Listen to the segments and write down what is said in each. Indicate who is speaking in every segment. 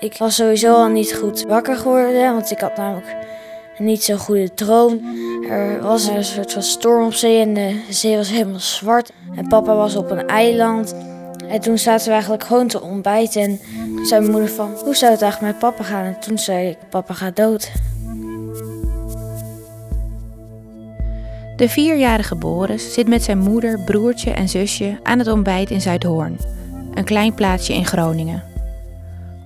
Speaker 1: Ik was sowieso al niet goed wakker geworden, want ik had namelijk niet zo'n goede droom. Er was een soort van storm op zee en de zee was helemaal zwart. En papa was op een eiland. En toen zaten we eigenlijk gewoon te ontbijten. En toen zei mijn moeder van, hoe zou het eigenlijk met papa gaan? En toen zei ik, papa gaat dood.
Speaker 2: De vierjarige Boris zit met zijn moeder, broertje en zusje aan het ontbijt in Zuidhoorn, een klein plaatsje in Groningen.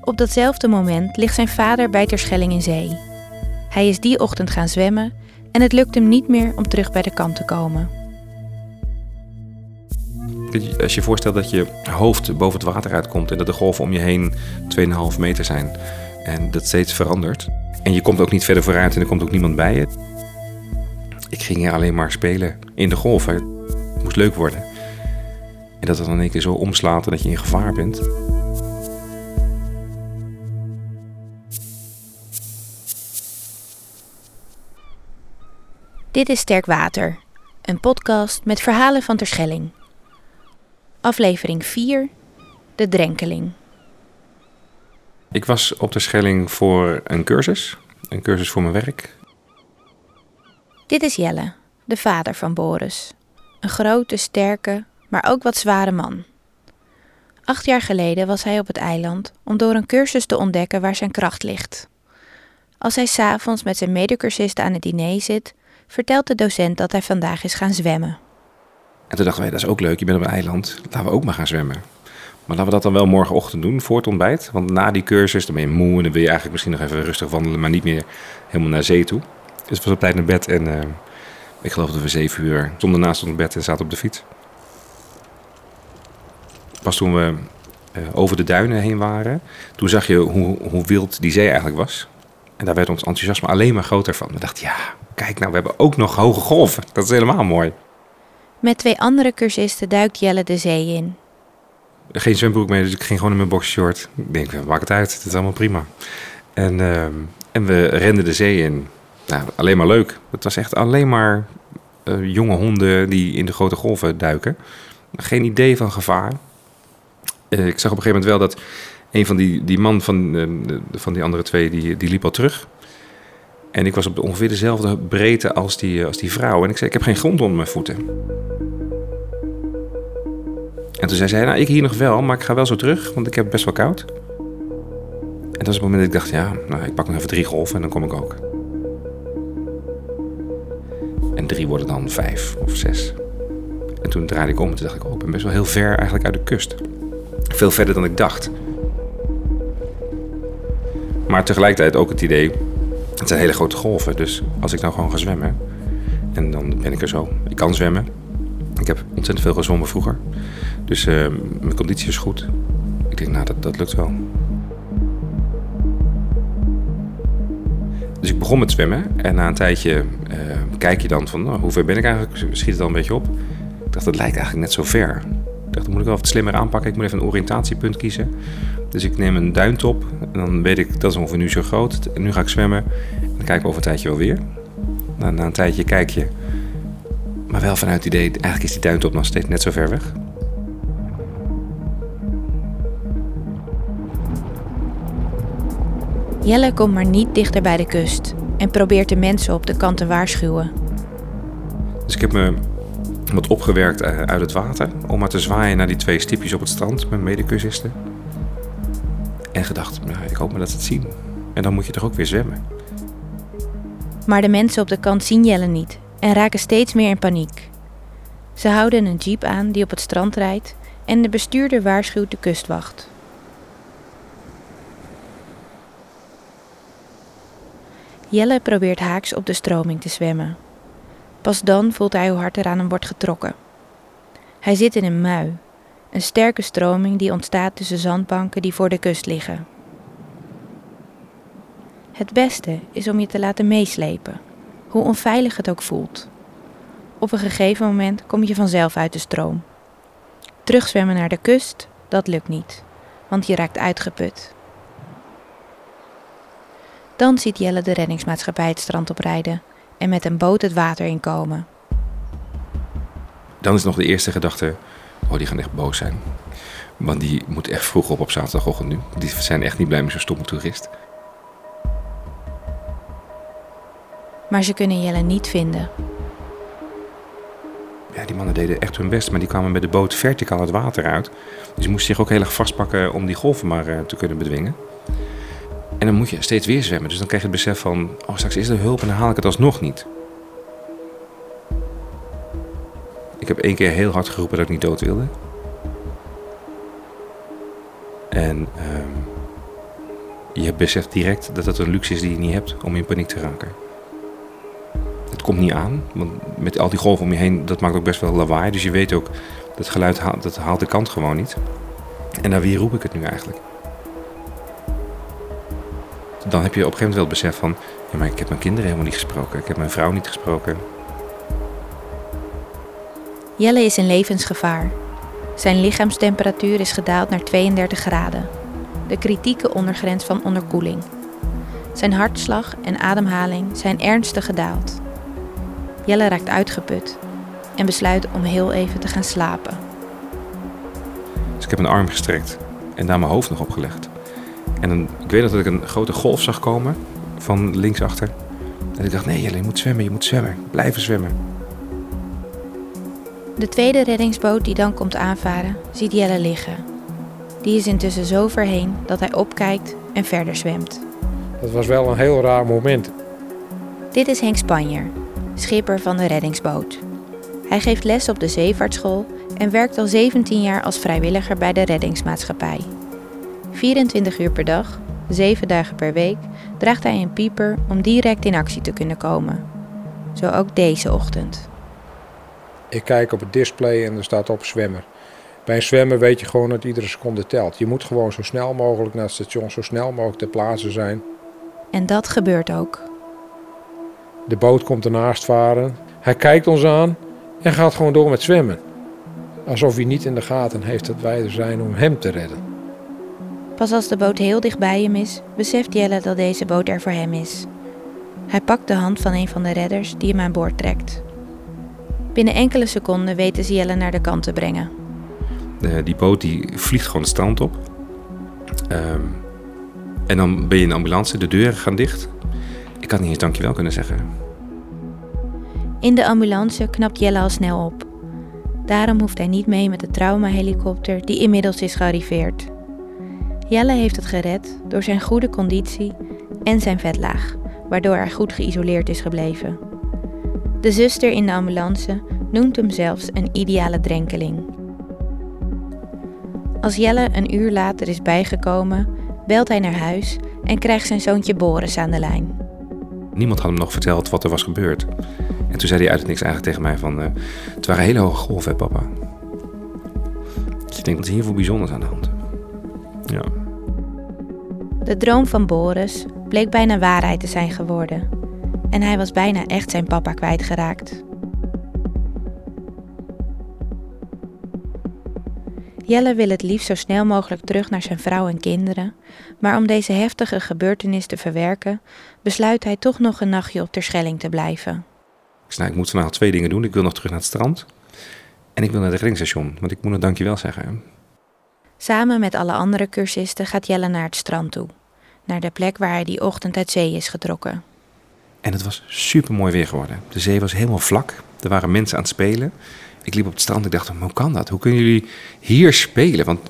Speaker 2: Op datzelfde moment ligt zijn vader bij Terschelling in zee. Hij is die ochtend gaan zwemmen en het lukt hem niet meer om terug bij de kant te komen.
Speaker 3: Als je je voorstelt dat je hoofd boven het water uitkomt en dat de golven om je heen 2,5 meter zijn en dat steeds verandert. En je komt ook niet verder vooruit en er komt ook niemand bij je. Ik ging alleen maar spelen in de golven. Het moest leuk worden. En dat het dan een keer zo omslaat en dat je in gevaar bent.
Speaker 2: Dit is Sterk Water, een podcast met verhalen van Terschelling. Aflevering 4, De Drenkeling.
Speaker 3: Ik was op de Schelling voor een cursus. Een cursus voor mijn werk.
Speaker 2: Dit is Jelle, de vader van Boris. Een grote, sterke, maar ook wat zware man. Acht jaar geleden was hij op het eiland om door een cursus te ontdekken waar zijn kracht ligt. Als hij s'avonds met zijn medecursisten aan het diner zit, vertelt de docent dat hij vandaag is gaan zwemmen.
Speaker 3: En toen dachten wij, dat is ook leuk, je bent op een eiland, laten we ook maar gaan zwemmen. Maar laten we dat dan wel morgenochtend doen, voor het ontbijt. Want na die cursus, dan ben je moe en dan wil je eigenlijk misschien nog even rustig wandelen, maar niet meer helemaal naar zee toe. Dus het was op tijd naar bed en eh, ik geloof dat we zeven uur stonden naast ons bed en zaten op de fiets. Pas toen we eh, over de duinen heen waren, toen zag je hoe, hoe wild die zee eigenlijk was. En daar werd ons enthousiasme alleen maar groter van. We dachten, ja, kijk nou, we hebben ook nog hoge golven. Dat is helemaal mooi.
Speaker 2: Met twee andere cursisten duikt Jelle de zee in.
Speaker 3: Geen zwembroek mee, dus ik ging gewoon in mijn boxshort. Ik denk, maak het uit, het is allemaal prima. En, uh, en we renden de zee in. Nou, alleen maar leuk. Het was echt alleen maar uh, jonge honden die in de grote golven duiken. Geen idee van gevaar. Uh, ik zag op een gegeven moment wel dat een van die, die man van, uh, van die andere twee, die, die liep al terug. En ik was op ongeveer dezelfde breedte als die, als die vrouw. En ik zei, ik heb geen grond onder mijn voeten. En toen zei zij, nou, ik hier nog wel, maar ik ga wel zo terug, want ik heb best wel koud. En dat was het moment dat ik dacht, ja, nou, ik pak nog even drie golven en dan kom ik ook. En drie worden dan vijf of zes. En toen draaide ik om en toen dacht ik, oh, ik ben best wel heel ver eigenlijk uit de kust. Veel verder dan ik dacht. Maar tegelijkertijd ook het idee, het zijn hele grote golven, dus als ik nou gewoon ga zwemmen, en dan ben ik er zo. Ik kan zwemmen. Ik heb ontzettend veel gezwommen vroeger. Dus uh, mijn conditie is goed. Ik denk, nou, dat, dat lukt wel. Dus ik begon met zwemmen. En na een tijdje uh, kijk je dan van, nou, hoe ver ben ik eigenlijk? Schiet het dan een beetje op. Ik dacht, dat lijkt eigenlijk net zo ver. Ik dacht, dan moet ik wel wat slimmer aanpakken. Ik moet even een oriëntatiepunt kiezen. Dus ik neem een duintop. En dan weet ik, dat is ongeveer nu zo groot. En nu ga ik zwemmen. En dan kijken we over een tijdje wel weer. Na, na een tijdje kijk je. Maar wel vanuit het idee, eigenlijk is die duintop nog steeds net zo ver weg.
Speaker 2: Jelle komt maar niet dichter bij de kust en probeert de mensen op de kant te waarschuwen.
Speaker 3: Dus ik heb me wat opgewerkt uit het water om maar te zwaaien naar die twee stipjes op het strand, mijn medecursisten. En gedacht, nou, ik hoop maar dat ze het zien. En dan moet je toch ook weer zwemmen.
Speaker 2: Maar de mensen op de kant zien Jelle niet en raken steeds meer in paniek. Ze houden een jeep aan die op het strand rijdt en de bestuurder waarschuwt de kustwacht. Jelle probeert haaks op de stroming te zwemmen. Pas dan voelt hij hoe hard er aan hem wordt getrokken. Hij zit in een mui, een sterke stroming die ontstaat tussen zandbanken die voor de kust liggen. Het beste is om je te laten meeslepen, hoe onveilig het ook voelt. Op een gegeven moment kom je vanzelf uit de stroom. Terugzwemmen naar de kust, dat lukt niet, want je raakt uitgeput. Dan ziet Jelle de reddingsmaatschappij het strand oprijden en met een boot het water inkomen.
Speaker 3: Dan is nog de eerste gedachte: Oh, die gaan echt boos zijn. Want die moet echt vroeg op op zaterdagochtend nu. Die zijn echt niet blij met zo'n stomme toerist.
Speaker 2: Maar ze kunnen Jelle niet vinden.
Speaker 3: Ja, die mannen deden echt hun best, maar die kwamen met de boot verticaal het water uit. Dus ze moesten zich ook heel erg vastpakken om die golven maar eh, te kunnen bedwingen. En dan moet je steeds weer zwemmen. Dus dan krijg je het besef van, oh straks is er hulp en dan haal ik het alsnog niet. Ik heb één keer heel hard geroepen dat ik niet dood wilde. En ehm, je beseft direct dat dat een luxe is die je niet hebt om in paniek te raken. Het komt niet aan, want met al die golven om je heen, dat maakt ook best wel lawaai. Dus je weet ook, dat geluid haalt, dat haalt de kant gewoon niet. En naar wie roep ik het nu eigenlijk? Dan heb je op een gegeven moment wel het besef van, ja, maar ik heb mijn kinderen helemaal niet gesproken. Ik heb mijn vrouw niet gesproken.
Speaker 2: Jelle is in levensgevaar. Zijn lichaamstemperatuur is gedaald naar 32 graden, de kritieke ondergrens van onderkoeling. Zijn hartslag en ademhaling zijn ernstig gedaald. Jelle raakt uitgeput en besluit om heel even te gaan slapen.
Speaker 3: Dus ik heb een arm gestrekt en daar mijn hoofd nog opgelegd. En dan, ik weet nog dat ik een grote golf zag komen van linksachter. En ik dacht, nee Jelle, je moet zwemmen, je moet zwemmen. Blijven zwemmen.
Speaker 2: De tweede reddingsboot die dan komt aanvaren, ziet Jelle liggen. Die is intussen zo ver heen dat hij opkijkt en verder zwemt.
Speaker 4: Dat was wel een heel raar moment.
Speaker 2: Dit is Henk Spanjer, schipper van de reddingsboot. Hij geeft les op de zeevaartschool en werkt al 17 jaar als vrijwilliger bij de reddingsmaatschappij. 24 uur per dag, 7 dagen per week, draagt hij een pieper om direct in actie te kunnen komen. Zo ook deze ochtend.
Speaker 4: Ik kijk op het display en er staat op zwemmer. Bij een zwemmer weet je gewoon dat iedere seconde telt. Je moet gewoon zo snel mogelijk naar het station, zo snel mogelijk ter plaatse zijn.
Speaker 2: En dat gebeurt ook.
Speaker 4: De boot komt ernaast varen. Hij kijkt ons aan en gaat gewoon door met zwemmen. Alsof hij niet in de gaten heeft dat wij er zijn om hem te redden.
Speaker 2: Pas als de boot heel dicht bij hem is, beseft Jelle dat deze boot er voor hem is. Hij pakt de hand van een van de redders die hem aan boord trekt. Binnen enkele seconden weten ze Jelle naar de kant te brengen.
Speaker 3: De, die boot die vliegt gewoon het strand op. Ehm, en dan ben je in de ambulance, de deuren gaan dicht. Ik had niet eens dankjewel kunnen zeggen.
Speaker 2: In de ambulance knapt Jelle al snel op. Daarom hoeft hij niet mee met de traumahelikopter die inmiddels is gearriveerd. Jelle heeft het gered door zijn goede conditie en zijn vetlaag, waardoor hij goed geïsoleerd is gebleven. De zuster in de ambulance noemt hem zelfs een ideale drenkeling. Als Jelle een uur later is bijgekomen, belt hij naar huis en krijgt zijn zoontje Boris aan de lijn.
Speaker 3: Niemand had hem nog verteld wat er was gebeurd. En toen zei hij uit het niks eigenlijk tegen mij van... eh, het waren hele hoge golven, hè, papa. Dus ik denk dat er hier veel bijzonders aan de hand.
Speaker 2: De droom van Boris bleek bijna waarheid te zijn geworden. En hij was bijna echt zijn papa kwijtgeraakt. Jelle wil het liefst zo snel mogelijk terug naar zijn vrouw en kinderen, maar om deze heftige gebeurtenis te verwerken, besluit hij toch nog een nachtje op Terschelling te blijven.
Speaker 3: Ik nou, ik moet vandaag twee dingen doen. Ik wil nog terug naar het strand. En ik wil naar het reddingsstation. Want ik moet nog dankjewel zeggen.
Speaker 2: Samen met alle andere cursisten gaat Jelle naar het strand toe, naar de plek waar hij die ochtend uit zee is getrokken.
Speaker 3: En het was super mooi weer geworden. De zee was helemaal vlak. Er waren mensen aan het spelen. Ik liep op het strand. Ik dacht, hoe kan dat? Hoe kunnen jullie hier spelen? Want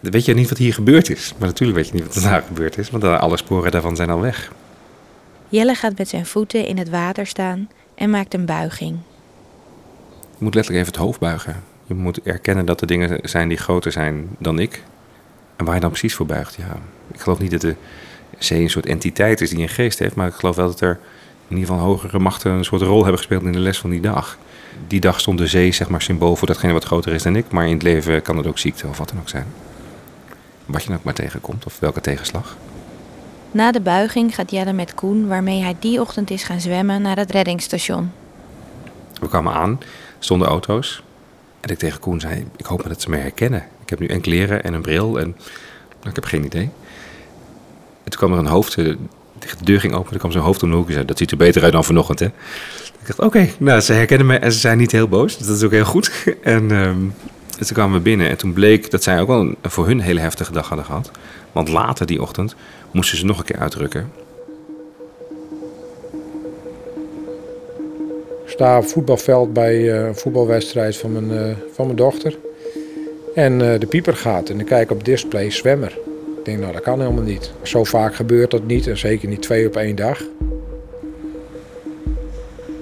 Speaker 3: weet je niet wat hier gebeurd is. Maar natuurlijk weet je niet wat er daar gebeurd is. Want alle sporen daarvan zijn al weg.
Speaker 2: Jelle gaat met zijn voeten in het water staan en maakt een buiging.
Speaker 3: Je moet letterlijk even het hoofd buigen. Je moet erkennen dat er dingen zijn die groter zijn dan ik. En waar je dan precies voor buigt, ja. Ik geloof niet dat de zee een soort entiteit is die een geest heeft. Maar ik geloof wel dat er in ieder geval hogere machten een soort rol hebben gespeeld in de les van die dag. Die dag stond de zee zeg maar symbool voor datgene wat groter is dan ik. Maar in het leven kan het ook ziekte of wat dan ook zijn. Wat je dan ook maar tegenkomt of welke tegenslag.
Speaker 2: Na de buiging gaat Jelle met Koen, waarmee hij die ochtend is gaan zwemmen, naar het reddingsstation.
Speaker 3: We kwamen aan, stonden auto's. En ik tegen Koen zei, ik hoop dat ze mij herkennen. Ik heb nu en kleren en een bril en nou, ik heb geen idee. En toen kwam er een hoofd, de deur ging open, er kwam zo'n hoofd om de hoek en zei, dat ziet er beter uit dan vanochtend hè. Ik dacht, oké, nou ze herkennen me en ze zijn niet heel boos, dus dat is ook heel goed. En um, En toen kwamen we binnen en toen bleek dat zij ook wel een, voor hun hele heftige dag hadden gehad. Want later die ochtend moesten ze nog een keer uitrukken.
Speaker 4: Ik sta op voetbalveld bij eh, een voetbalwedstrijd van mijn, eh, van mijn dochter. En eh, de pieper gaat en ik kijk op display zwemmer. Ik denk, nou dat kan helemaal niet. Zo vaak gebeurt dat niet en zeker niet twee op één dag.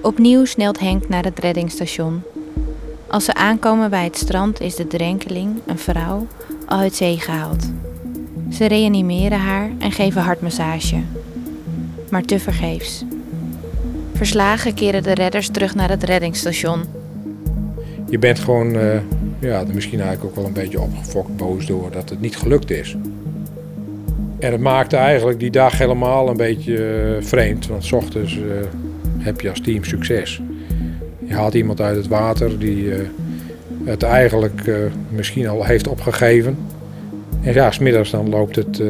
Speaker 2: Opnieuw snelt Henk naar het reddingsstation. Als ze aankomen bij het strand is de drenkeling, een vrouw, al uit zee gehaald. Ze reanimeren haar en geven hartmassage. Maar tevergeefs. Verslagen keren de redders terug naar het reddingsstation.
Speaker 4: Je bent gewoon, eh, ja, misschien eigenlijk ook wel een beetje opgefokt boos door dat het niet gelukt is. En het maakte eigenlijk die dag helemaal een beetje eh, vreemd. Want s ochtends eh, heb je als team succes. Je haalt iemand uit het water die eh, het eigenlijk misschien al heeft opgegeven. En ja, smiddags dan loopt het,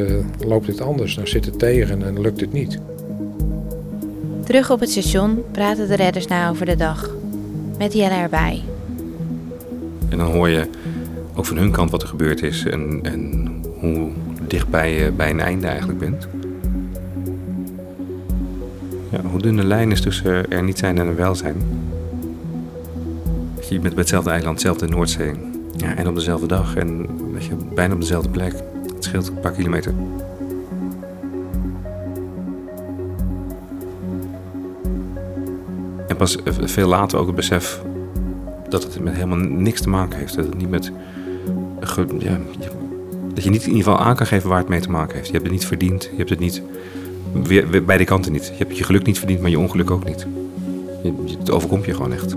Speaker 4: loopt het anders. Dan zit het tegen en lukt het niet.
Speaker 2: Terug op het station praten de redders na over de dag. Met Jelle erbij.
Speaker 3: En dan hoor je ook van hun kant wat er gebeurd is en, en hoe dichtbij je bij een einde eigenlijk bent. Ja, hoe dun de lijn is tussen er niet zijn en er wel zijn. Je bent bij hetzelfde eiland, dezelfde Noordzee. Ja, en op dezelfde dag en weet je, bijna op dezelfde plek. Het scheelt een paar kilometer. En pas veel later ook het besef dat het met helemaal niks te maken heeft. Dat het niet met. dat je niet in ieder geval aan kan geven waar het mee te maken heeft. Je hebt het niet verdiend. Je hebt het niet. Beide kanten niet. Je hebt je geluk niet verdiend, maar je ongeluk ook niet. Het overkomt je gewoon echt.